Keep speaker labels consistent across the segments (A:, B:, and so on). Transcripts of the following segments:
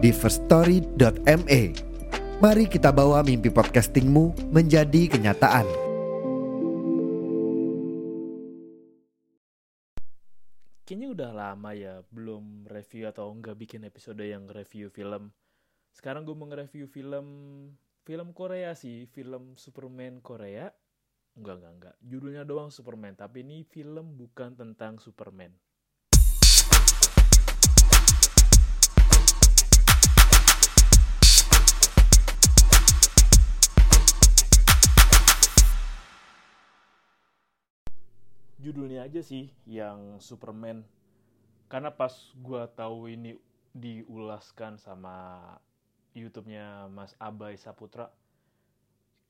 A: di firststory.me. Mari kita bawa mimpi podcastingmu menjadi kenyataan.
B: Kayaknya udah lama ya belum review atau nggak bikin episode yang review film. Sekarang gue mau nge-review film film Korea sih, film Superman Korea. Enggak, enggak, enggak. Judulnya doang Superman, tapi ini film bukan tentang Superman. Judulnya aja sih yang Superman. Karena pas gua tahu ini diulaskan sama YouTube-nya Mas Abai Saputra,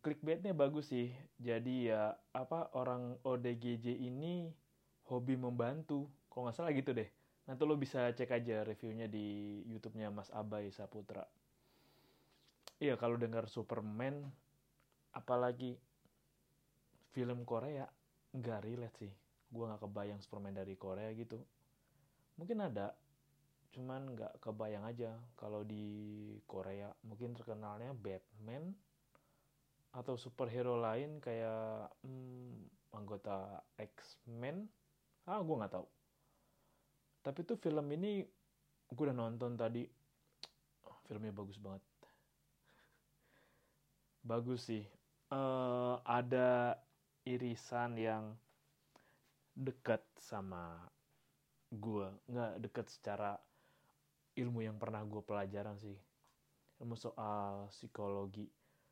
B: clickbaitnya bagus sih. Jadi ya apa orang ODGJ ini hobi membantu. Kalau nggak salah gitu deh. Nanti lo bisa cek aja reviewnya di YouTube-nya Mas Abai Saputra. Iya kalau dengar Superman, apalagi film Korea, nggak relate sih. Gue nggak kebayang Superman dari Korea gitu. Mungkin ada, cuman nggak kebayang aja kalau di Korea. Mungkin terkenalnya Batman, atau superhero lain kayak hmm, anggota X-Men ah gue nggak tahu tapi tuh film ini gue udah nonton tadi filmnya bagus banget bagus sih uh, ada irisan yang dekat sama gue nggak dekat secara ilmu yang pernah gue pelajaran sih ilmu soal psikologi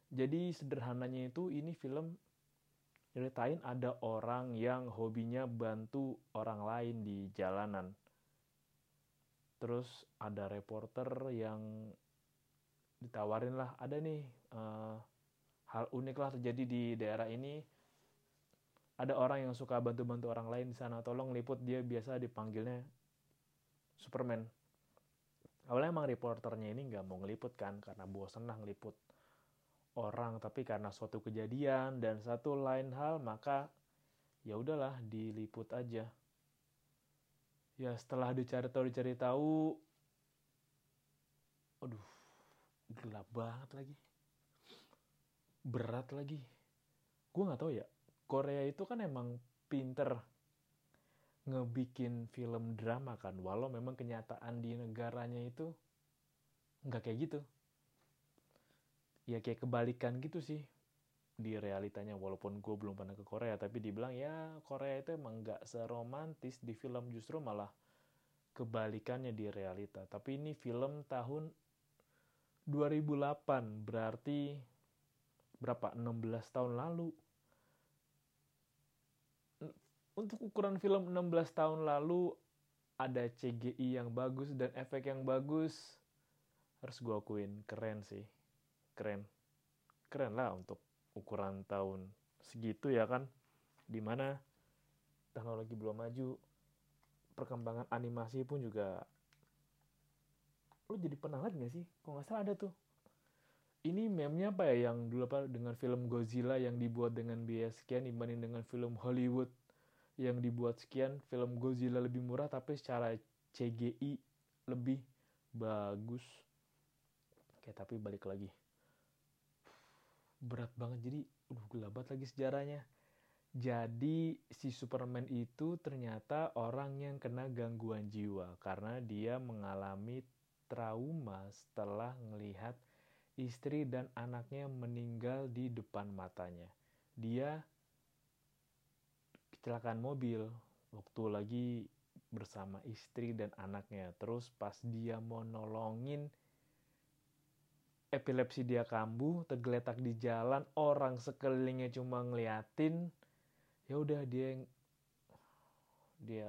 B: jadi sederhananya itu ini film nyeritain ada orang yang hobinya bantu orang lain di jalanan. Terus ada reporter yang ditawarin lah ada nih uh, hal unik lah terjadi di daerah ini. Ada orang yang suka bantu-bantu orang lain di sana. Tolong liput dia biasa dipanggilnya Superman. Awalnya emang reporternya ini nggak mau ngeliput kan karena bosan lah ngeliput orang tapi karena suatu kejadian dan satu lain hal maka ya udahlah diliput aja ya setelah dicari tahu dicari tahu aduh gelap banget lagi berat lagi gue nggak tahu ya Korea itu kan emang pinter ngebikin film drama kan walau memang kenyataan di negaranya itu nggak kayak gitu. Ya kayak kebalikan gitu sih di realitanya walaupun gue belum pernah ke Korea tapi dibilang ya Korea itu emang nggak seromantis di film justru malah kebalikannya di realita. Tapi ini film tahun 2008 berarti berapa 16 tahun lalu untuk ukuran film 16 tahun lalu ada CGI yang bagus dan efek yang bagus. Harus gue akuin keren sih. Keren. Keren lah untuk ukuran tahun segitu ya kan? Di mana teknologi belum maju perkembangan animasi pun juga lu jadi pernah lihat gak sih? Kok nggak salah ada tuh. Ini meme-nya apa ya yang dulu apa dengan film Godzilla yang dibuat dengan biaya sekian dibanding dengan film Hollywood yang dibuat sekian film Godzilla lebih murah tapi secara CGI lebih bagus. Oke tapi balik lagi. Berat banget jadi udah gelabat lagi sejarahnya. Jadi si Superman itu ternyata orang yang kena gangguan jiwa karena dia mengalami trauma setelah melihat istri dan anaknya meninggal di depan matanya. Dia kecelakaan mobil waktu lagi bersama istri dan anaknya. Terus pas dia mau nolongin epilepsi dia kambuh, tergeletak di jalan, orang sekelilingnya cuma ngeliatin, ya udah dia dia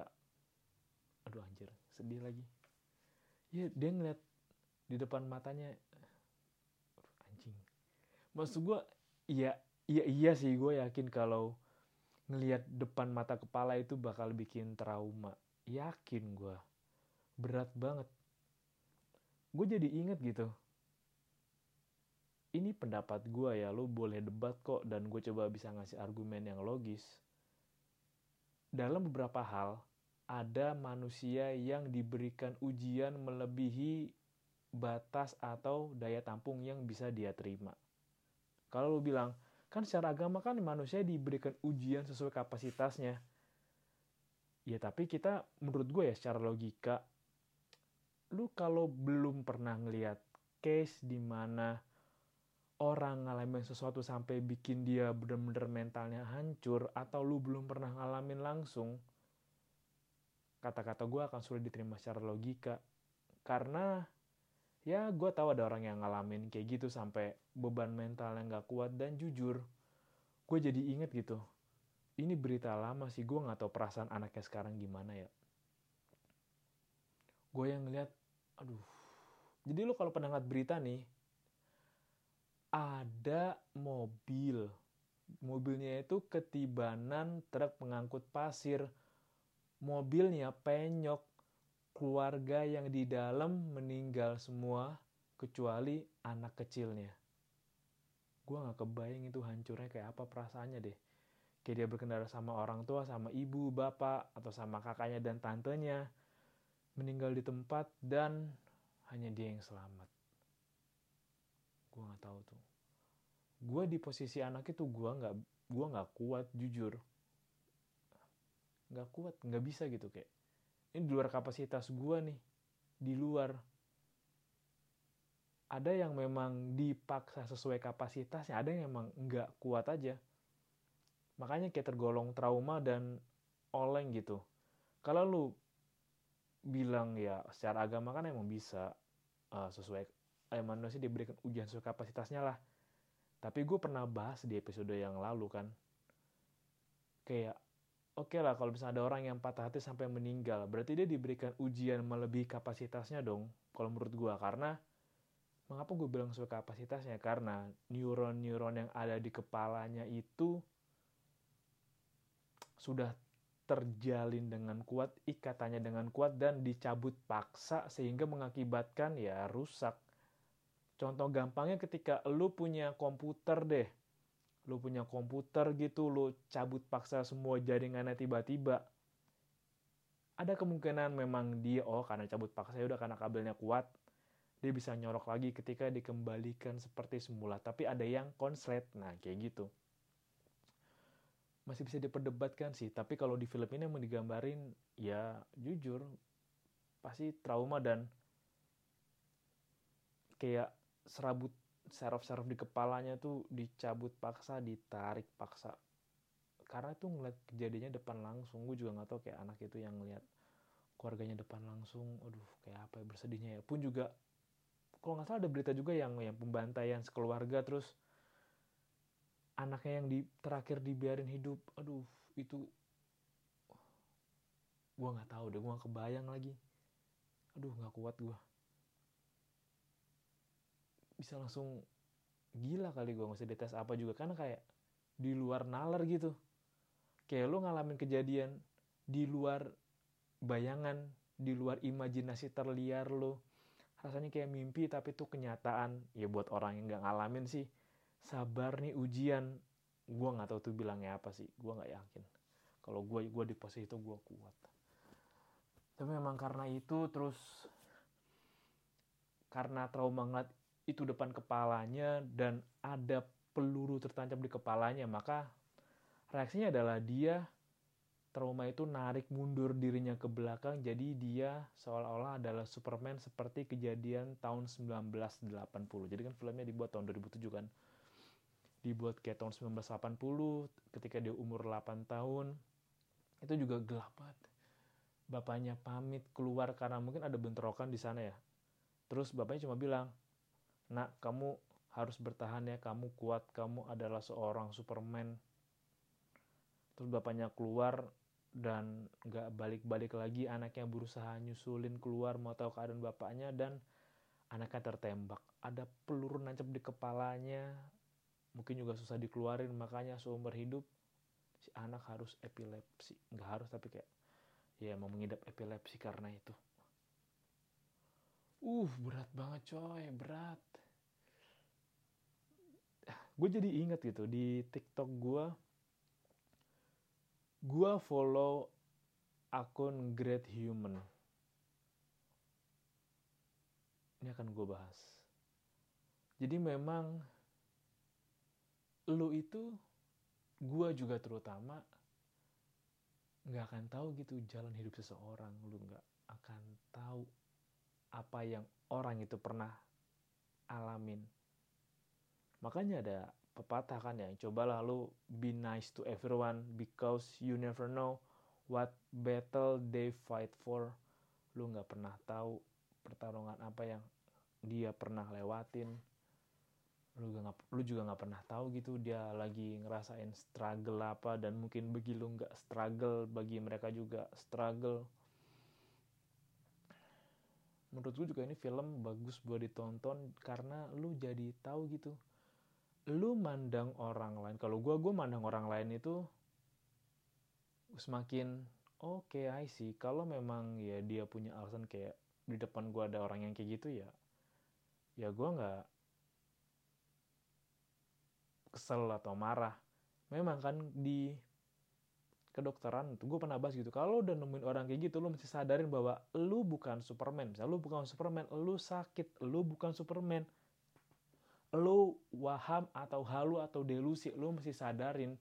B: aduh anjir, sedih lagi. Ya dia ngeliat di depan matanya anjing maksud gue iya iya iya sih gue yakin kalau ngelihat depan mata kepala itu bakal bikin trauma. Yakin gue berat banget. Gue jadi inget gitu. Ini pendapat gue ya lo boleh debat kok dan gue coba bisa ngasih argumen yang logis. Dalam beberapa hal ada manusia yang diberikan ujian melebihi batas atau daya tampung yang bisa dia terima. Kalau lu bilang, kan secara agama kan manusia diberikan ujian sesuai kapasitasnya. Ya tapi kita, menurut gue ya secara logika, lu kalau belum pernah ngeliat case di mana orang ngalamin sesuatu sampai bikin dia bener-bener mentalnya hancur, atau lu belum pernah ngalamin langsung, kata-kata gue akan sulit diterima secara logika. Karena ya gue tahu ada orang yang ngalamin kayak gitu sampai beban mental yang gak kuat dan jujur gue jadi inget gitu ini berita lama sih gue nggak tahu perasaan anaknya sekarang gimana ya. Gue yang ngeliat aduh jadi lo kalau ngeliat berita nih ada mobil mobilnya itu ketibanan truk pengangkut pasir mobilnya penyok keluarga yang di dalam meninggal semua kecuali anak kecilnya. Gue gak kebayang itu hancurnya kayak apa perasaannya deh. Kayak dia berkendara sama orang tua, sama ibu, bapak, atau sama kakaknya dan tantenya. Meninggal di tempat dan hanya dia yang selamat. Gue gak tahu tuh. Gue di posisi anak itu gue gak, gua gak kuat jujur. Gak kuat, gak bisa gitu kayak ini di luar kapasitas gue nih. Di luar. Ada yang memang dipaksa sesuai kapasitasnya ada yang memang nggak kuat aja. Makanya kayak tergolong trauma dan oleng gitu. Kalau lu bilang ya secara agama kan emang bisa uh, sesuai eh, manusia diberikan ujian sesuai kapasitasnya lah. Tapi gue pernah bahas di episode yang lalu kan. Kayak oke okay lah kalau misalnya ada orang yang patah hati sampai meninggal, berarti dia diberikan ujian melebihi kapasitasnya dong, kalau menurut gue. Karena, mengapa gue bilang sesuai kapasitasnya? Karena neuron-neuron yang ada di kepalanya itu sudah terjalin dengan kuat, ikatannya dengan kuat, dan dicabut paksa sehingga mengakibatkan ya rusak. Contoh gampangnya ketika lu punya komputer deh, lu punya komputer gitu, lu cabut paksa semua jaringannya tiba-tiba, ada kemungkinan memang dia, oh karena cabut paksa ya udah karena kabelnya kuat, dia bisa nyorok lagi ketika dikembalikan seperti semula. Tapi ada yang konslet, nah kayak gitu. Masih bisa diperdebatkan sih, tapi kalau di film ini emang digambarin, ya jujur, pasti trauma dan kayak serabut seraf-seraf di kepalanya tuh dicabut paksa, ditarik paksa. Karena tuh ngeliat kejadiannya depan langsung, gue juga nggak tahu kayak anak itu yang ngeliat keluarganya depan langsung, aduh kayak apa ya bersedihnya ya. Pun juga, kalau nggak salah ada berita juga yang yang pembantaian sekeluarga terus anaknya yang di terakhir dibiarin hidup, aduh itu gue nggak tahu deh, gue nggak kebayang lagi. Aduh nggak kuat gue bisa langsung gila kali gue nggak usah dites apa juga. Karena kayak di luar nalar gitu. Kayak lo ngalamin kejadian di luar bayangan di luar imajinasi terliar lo rasanya kayak mimpi tapi itu kenyataan. Ya buat orang yang nggak ngalamin sih sabar nih ujian. Gue nggak tahu tuh bilangnya apa sih. Gue nggak yakin. Kalau gue gue di posisi itu gue kuat. Tapi memang karena itu terus karena trauma ngeliat itu depan kepalanya dan ada peluru tertancap di kepalanya, maka reaksinya adalah dia trauma itu narik mundur dirinya ke belakang jadi dia seolah-olah adalah Superman seperti kejadian tahun 1980 jadi kan filmnya dibuat tahun 2007 kan? Dibuat kayak tahun 1980 ketika dia umur 8 tahun itu juga gelap banget. Bapaknya pamit keluar karena mungkin ada bentrokan di sana ya. Terus bapaknya cuma bilang nak kamu harus bertahan ya. Kamu kuat. Kamu adalah seorang superman. Terus bapaknya keluar dan gak balik-balik lagi. Anaknya berusaha nyusulin keluar mau tahu keadaan bapaknya dan anaknya tertembak. Ada peluru nancap di kepalanya. Mungkin juga susah dikeluarin. Makanya seumur hidup si anak harus epilepsi. Nggak harus tapi kayak ya mau mengidap epilepsi karena itu uh berat banget coy berat. Gue jadi inget gitu di tiktok gue gue follow akun Great Human. Ini akan gue bahas. Jadi memang lu itu gue juga terutama nggak akan tahu gitu jalan hidup seseorang. Lu nggak akan tahu apa yang orang itu pernah alamin. Makanya ada pepatah kan ya cobalah lu be nice to everyone because you never know what battle they fight for. Lu nggak pernah tahu pertarungan apa yang dia pernah lewatin. Lu gak, lu juga nggak pernah tahu gitu dia lagi ngerasain struggle apa dan mungkin bagi lu nggak struggle bagi mereka juga struggle menurut gue juga ini film bagus buat ditonton karena lu jadi tahu gitu. Lu mandang orang lain kalau gue gue mandang orang lain itu semakin oke okay, I see. Kalau memang ya dia punya alasan kayak di depan gue ada orang yang kayak gitu ya ya gue nggak kesel atau marah. Memang kan di kedokteran tuh gue pernah bahas gitu kalau udah nemuin orang kayak gitu lu mesti sadarin bahwa lu bukan Superman. Misalnya lu bukan Superman lu sakit lu bukan Superman. Lu waham atau halu atau delusi lu mesti sadarin.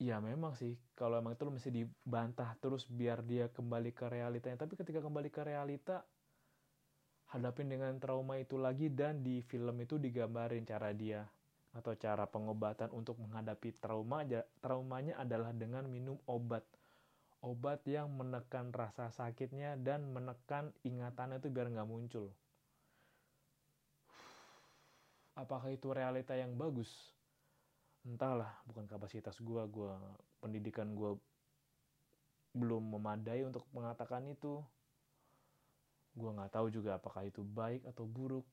B: Ya memang sih kalau emang itu lu mesti dibantah terus biar dia kembali ke realitanya. Tapi ketika kembali ke realita hadapin dengan trauma itu lagi dan di film itu digambarin cara dia atau cara pengobatan untuk menghadapi trauma traumanya adalah dengan minum obat. Obat yang menekan rasa sakitnya dan menekan ingatannya itu biar nggak muncul. Apakah itu realita yang bagus? Entahlah bukan kapasitas gue gue pendidikan gue belum memadai untuk mengatakan itu. Gue nggak tahu juga apakah itu baik atau buruk.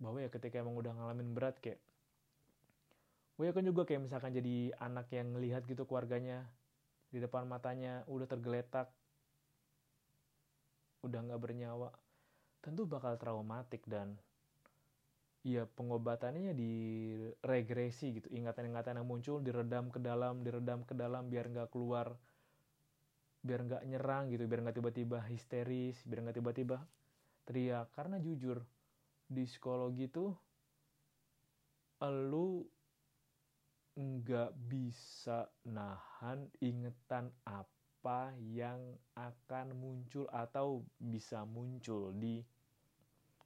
B: Bahwa ya ketika emang udah ngalamin berat kayak gue yakin juga kayak misalkan jadi anak yang ngelihat gitu keluarganya di depan matanya udah tergeletak udah nggak bernyawa tentu bakal traumatik dan ya pengobatannya di regresi gitu ingatan-ingatan yang muncul diredam ke dalam diredam ke dalam biar nggak keluar biar nggak nyerang gitu biar nggak tiba-tiba histeris biar nggak tiba-tiba teriak. Karena jujur di psikologi tuh lu nggak bisa nahan ingetan apa yang akan muncul atau bisa muncul di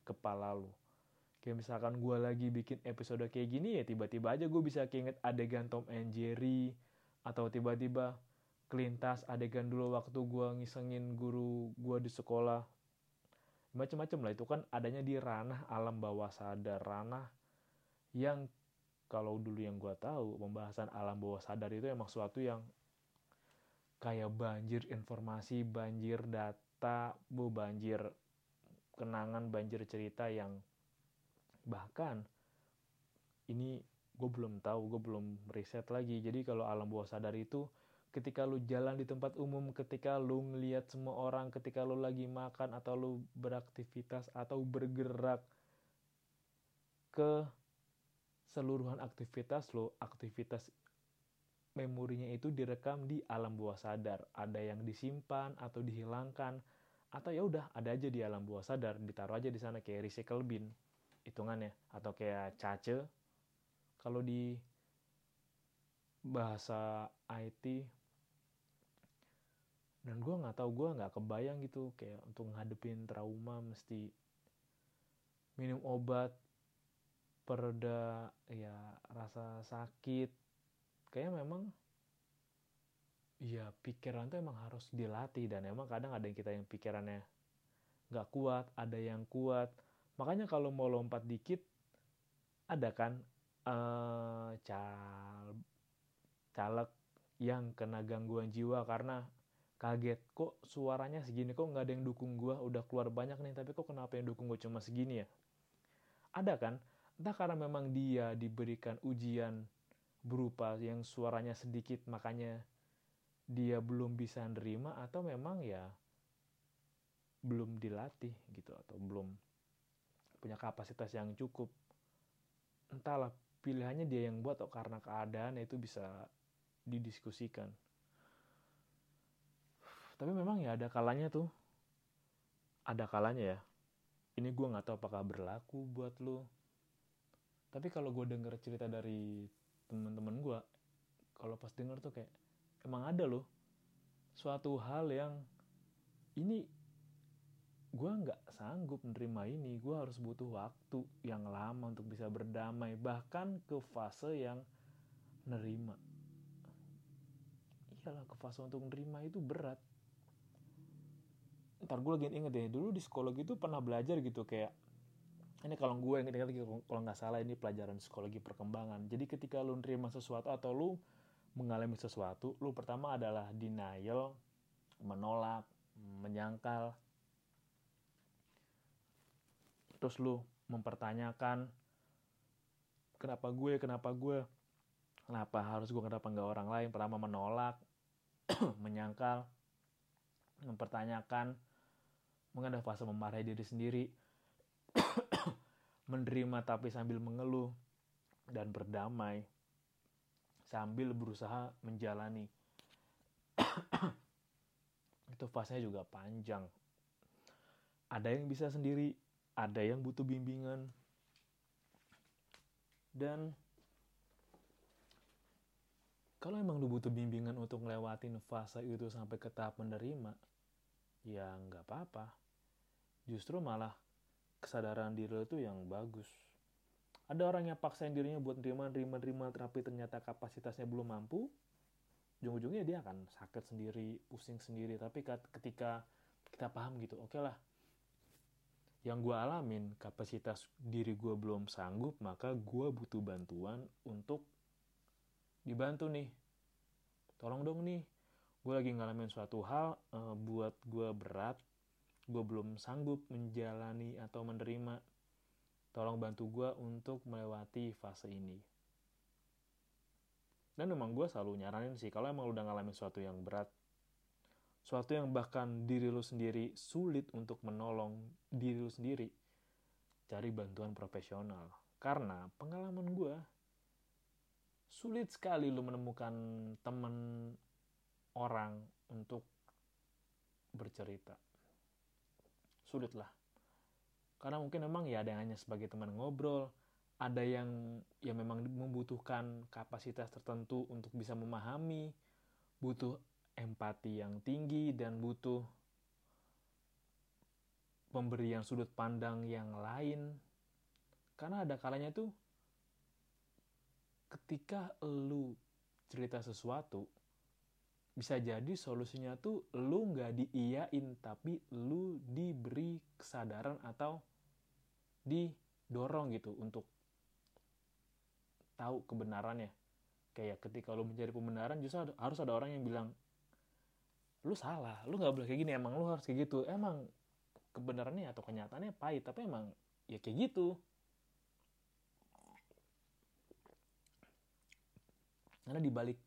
B: kepala lu. Kayak misalkan gue lagi bikin episode kayak gini ya tiba-tiba aja gue bisa keinget adegan Tom and Jerry atau tiba-tiba kelintas adegan dulu waktu gue ngisengin guru gue di sekolah. Macam-macam lah itu kan adanya di ranah alam bawah sadar ranah yang kalau dulu yang gue tahu pembahasan alam bawah sadar itu emang suatu yang kayak banjir informasi banjir data bu banjir kenangan banjir cerita yang bahkan ini gue belum tahu gue belum riset lagi. Jadi kalau alam bawah sadar itu ketika lu jalan di tempat umum, ketika lu ngelihat semua orang, ketika lu lagi makan atau lu beraktivitas atau bergerak ke seluruhan aktivitas lu, aktivitas memorinya itu direkam di alam bawah sadar. Ada yang disimpan atau dihilangkan atau ya udah ada aja di alam bawah sadar, ditaruh aja di sana kayak recycle bin hitungannya atau kayak cace. Kalau di bahasa IT dan gue nggak tahu gue nggak kebayang gitu. Kayak untuk ngadepin trauma mesti minum obat pereda ya rasa sakit. Kayak memang ya pikiran tuh emang harus dilatih dan emang kadang ada yang kita yang pikirannya nggak kuat ada yang kuat. Makanya kalau mau lompat dikit ada kan uh, cal caleg yang kena gangguan jiwa karena kaget kok suaranya segini? Kok nggak ada yang dukung gue udah keluar banyak nih tapi kok kenapa yang dukung gue cuma segini ya? Ada kan entah karena memang dia diberikan ujian berupa yang suaranya sedikit makanya dia belum bisa nerima atau memang ya belum dilatih gitu atau belum punya kapasitas yang cukup. Entahlah pilihannya dia yang buat atau karena keadaan itu bisa didiskusikan. Tapi memang ya ada kalanya tuh. Ada kalanya ya. Ini gue nggak tahu apakah berlaku buat lo tapi kalau gue denger cerita dari teman-teman gue kalau pas denger tuh kayak emang ada loh suatu hal yang ini gue nggak sanggup menerima ini. Gue harus butuh waktu yang lama untuk bisa berdamai bahkan ke fase yang nerima. Iyalah ke fase untuk nerima itu berat. Ntar gue lagi inget deh dulu di psikologi itu pernah belajar gitu kayak ini kalau gue yang kalau nggak salah ini pelajaran psikologi perkembangan. Jadi ketika lu nerima sesuatu atau lu mengalami sesuatu lu pertama adalah denial menolak menyangkal. Terus lu mempertanyakan kenapa gue kenapa gue? Kenapa harus gue kenapa nggak orang lain? Pertama menolak menyangkal mempertanyakan mungkin ada fase memarahi diri sendiri menerima tapi sambil mengeluh dan berdamai sambil berusaha menjalani. Itu fasenya juga panjang. Ada yang bisa sendiri ada yang butuh bimbingan. Dan kalau emang lu butuh bimbingan untuk ngelewatin fase itu sampai ke tahap menerima ya nggak apa-apa. Justru malah kesadaran diri lo itu yang bagus. Ada orang yang paksain dirinya buat nerima nerima nerima tapi ternyata kapasitasnya belum mampu ujung-ujungnya dia akan sakit sendiri pusing sendiri. Tapi ketika kita paham gitu oke okay lah yang gue alamin kapasitas diri gue belum sanggup maka gue butuh bantuan untuk dibantu nih. Tolong dong nih gue lagi ngalamin suatu hal uh, buat gue berat gue belum sanggup menjalani atau menerima, tolong bantu gue untuk melewati fase ini. Dan memang gue selalu nyaranin sih, kalau emang lu udah ngalamin sesuatu yang berat, suatu yang bahkan diri lu sendiri sulit untuk menolong diri lu sendiri, cari bantuan profesional. Karena pengalaman gue, sulit sekali lu menemukan temen orang untuk bercerita sulit lah karena mungkin memang ya ada yang hanya sebagai teman ngobrol ada yang yang memang membutuhkan kapasitas tertentu untuk bisa memahami butuh empati yang tinggi dan butuh pemberian sudut pandang yang lain. Karena ada kalanya tuh ketika lu cerita sesuatu bisa jadi solusinya tuh lu nggak diiyain tapi lu diberi kesadaran atau didorong gitu untuk tahu kebenarannya. Kayak ketika lu mencari pembenaran justru harus ada orang yang bilang lu salah lu nggak boleh kayak gini emang lu harus kayak gitu. Emang kebenarannya atau kenyataannya pahit tapi emang ya kayak gitu. Karena dibalik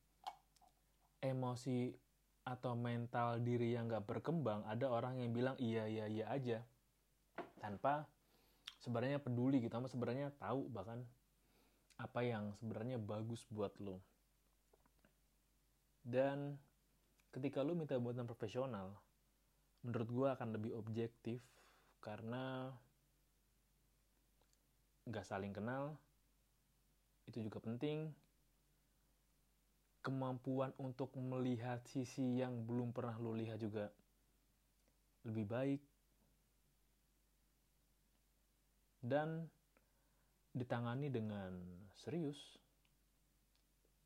B: emosi atau mental diri yang gak berkembang, ada orang yang bilang iya iya iya aja tanpa sebenarnya peduli gitu, sama sebenarnya tahu bahkan apa yang sebenarnya bagus buat lo. Dan ketika lo minta buatan profesional, menurut gue akan lebih objektif karena gak saling kenal, itu juga penting kemampuan untuk melihat sisi yang belum pernah lo lihat juga. Lebih baik. Dan ditangani dengan serius.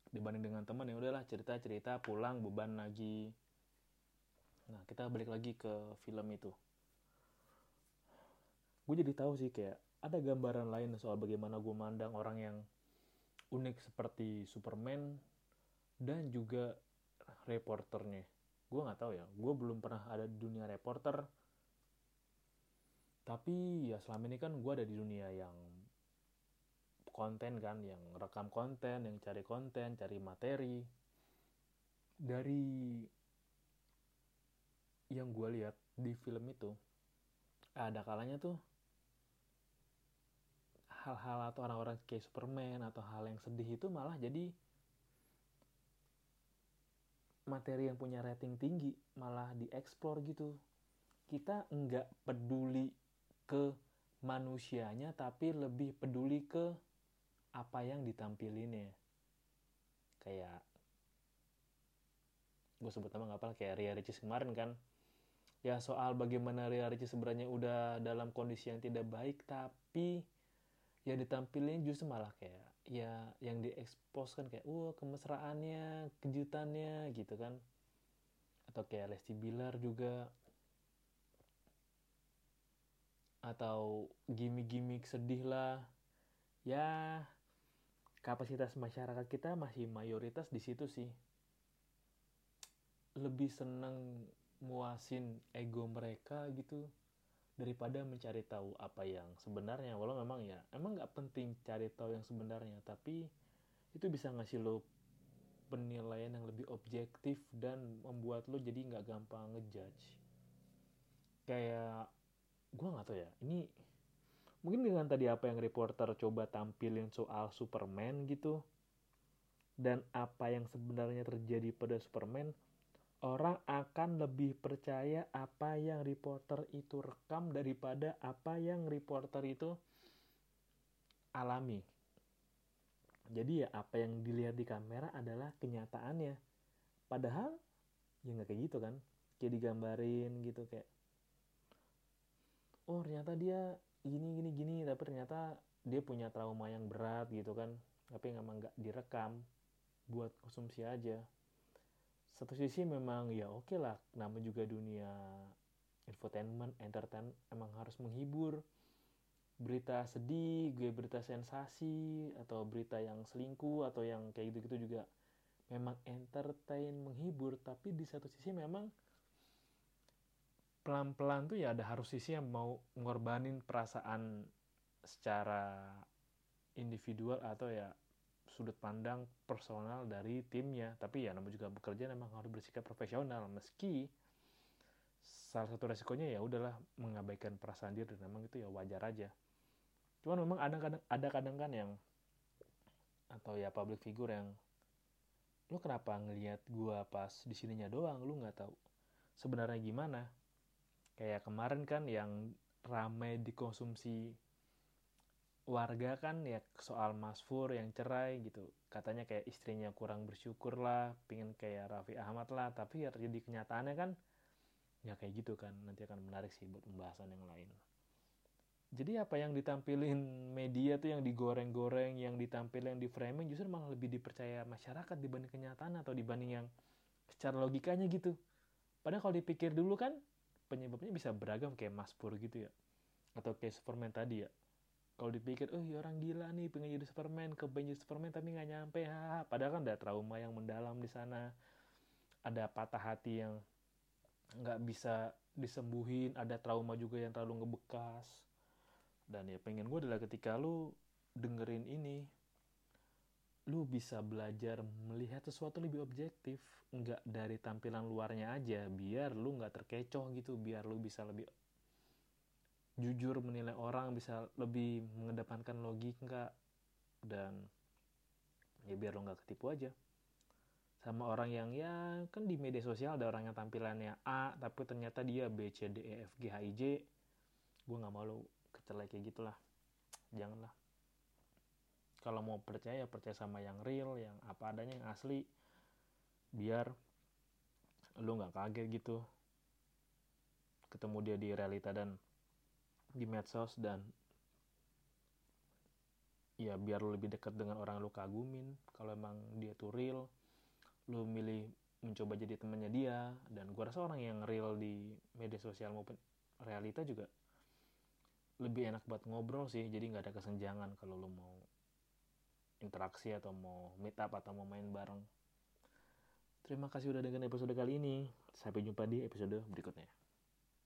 B: Dibanding dengan teman yang udahlah cerita cerita pulang beban lagi. Nah kita balik lagi ke film itu. Gue jadi tahu sih kayak ada gambaran lain soal bagaimana gue mandang orang yang unik seperti Superman dan juga reporternya. Gue nggak tahu ya. Gue belum pernah ada di dunia reporter. Tapi ya selama ini kan gue ada di dunia yang konten kan yang rekam konten yang cari konten cari materi. Dari yang gue lihat di film itu ada kalanya tuh hal-hal atau orang-orang kayak Superman atau hal yang sedih itu malah jadi materi yang punya rating tinggi malah dieksplor gitu. Kita nggak peduli ke manusianya tapi lebih peduli ke apa yang ditampilinnya kayak gue sebut nama nggak apa kayak Ria Ricis kemarin kan. Ya soal bagaimana Ria Ricis sebenarnya udah dalam kondisi yang tidak baik tapi ya ditampilin justru malah kayak ya yang diekspos kan kayak wah kemesraannya kejutannya gitu kan. Atau kayak Lesti Bilar juga. Atau gimmick-gimmick sedih lah. Ya kapasitas masyarakat kita masih mayoritas di situ sih. Lebih seneng muasin ego mereka gitu daripada mencari tahu apa yang sebenarnya. Walau memang ya emang nggak penting cari tahu yang sebenarnya tapi itu bisa ngasih lo penilaian yang lebih objektif dan membuat lo jadi nggak gampang ngejudge. Kayak gue nggak tahu ya ini mungkin dengan tadi apa yang reporter coba tampilin soal Superman gitu dan apa yang sebenarnya terjadi pada Superman orang akan lebih percaya apa yang reporter itu rekam daripada apa yang reporter itu alami. Jadi ya apa yang dilihat di kamera adalah kenyataannya. Padahal ya nggak kayak gitu kan. Kayak digambarin gitu kayak. Oh ternyata dia gini gini gini tapi ternyata dia punya trauma yang berat gitu kan. Tapi memang nggak direkam buat konsumsi aja satu sisi memang ya oke okay lah nama juga dunia infotainment entertain emang harus menghibur. Berita sedih gue berita sensasi atau berita yang selingkuh atau yang kayak gitu gitu juga. Memang entertain menghibur tapi di satu sisi memang pelan-pelan tuh ya ada harus sisi yang mau ngorbanin perasaan secara individual atau ya sudut pandang personal dari timnya. Tapi ya namun juga bekerja memang harus bersikap profesional. Meski salah satu resikonya ya udahlah mengabaikan perasaan diri. Dan memang itu ya wajar aja. Cuman memang ada kadang ada kadang kan yang atau ya public figure yang lu kenapa ngelihat gua pas di sininya doang? Lu nggak tahu sebenarnya gimana? Kayak kemarin kan yang ramai dikonsumsi warga kan ya soal Mas Fur yang cerai gitu. Katanya kayak istrinya kurang bersyukur lah pingin kayak Raffi Ahmad lah. Tapi ya terjadi kenyataannya kan ya kayak gitu kan. Nanti akan menarik sih buat pembahasan yang lain. Jadi apa yang ditampilin media tuh yang digoreng-goreng yang ditampilin yang di framing justru malah lebih dipercaya masyarakat dibanding kenyataan atau dibanding yang secara logikanya gitu. Padahal kalau dipikir dulu kan penyebabnya bisa beragam kayak Mas Pur gitu ya. Atau kayak Superman tadi ya kalau dipikir oh ya orang gila nih pengen jadi Superman kepengen jadi Superman tapi nggak nyampe. Ha padahal kan ada trauma yang mendalam di sana. Ada patah hati yang nggak bisa disembuhin. Ada trauma juga yang terlalu ngebekas. Dan ya pengen gue adalah ketika lu dengerin ini lu bisa belajar melihat sesuatu lebih objektif. Nggak dari tampilan luarnya aja. Biar lu nggak terkecoh gitu. Biar lu bisa lebih jujur menilai orang bisa lebih mengedepankan logika dan ya biar lo nggak ketipu aja. Sama orang yang ya kan di media sosial ada orang yang tampilannya A tapi ternyata dia B C D E F G H I J. Gue nggak mau lo kecelai kayak gitulah. Janganlah. Kalau mau percaya percaya sama yang real yang apa adanya yang asli. Biar lo nggak kaget gitu. Ketemu dia di realita dan di medsos dan ya biar lu lebih dekat dengan orang lu kagumin kalau emang dia tuh real lu milih mencoba jadi temannya dia dan gua rasa orang yang real di media sosial maupun realita juga lebih enak buat ngobrol sih jadi nggak ada kesenjangan kalau lu mau interaksi atau mau meet up atau mau main bareng Terima kasih udah dengerin episode kali ini. Sampai jumpa di episode berikutnya.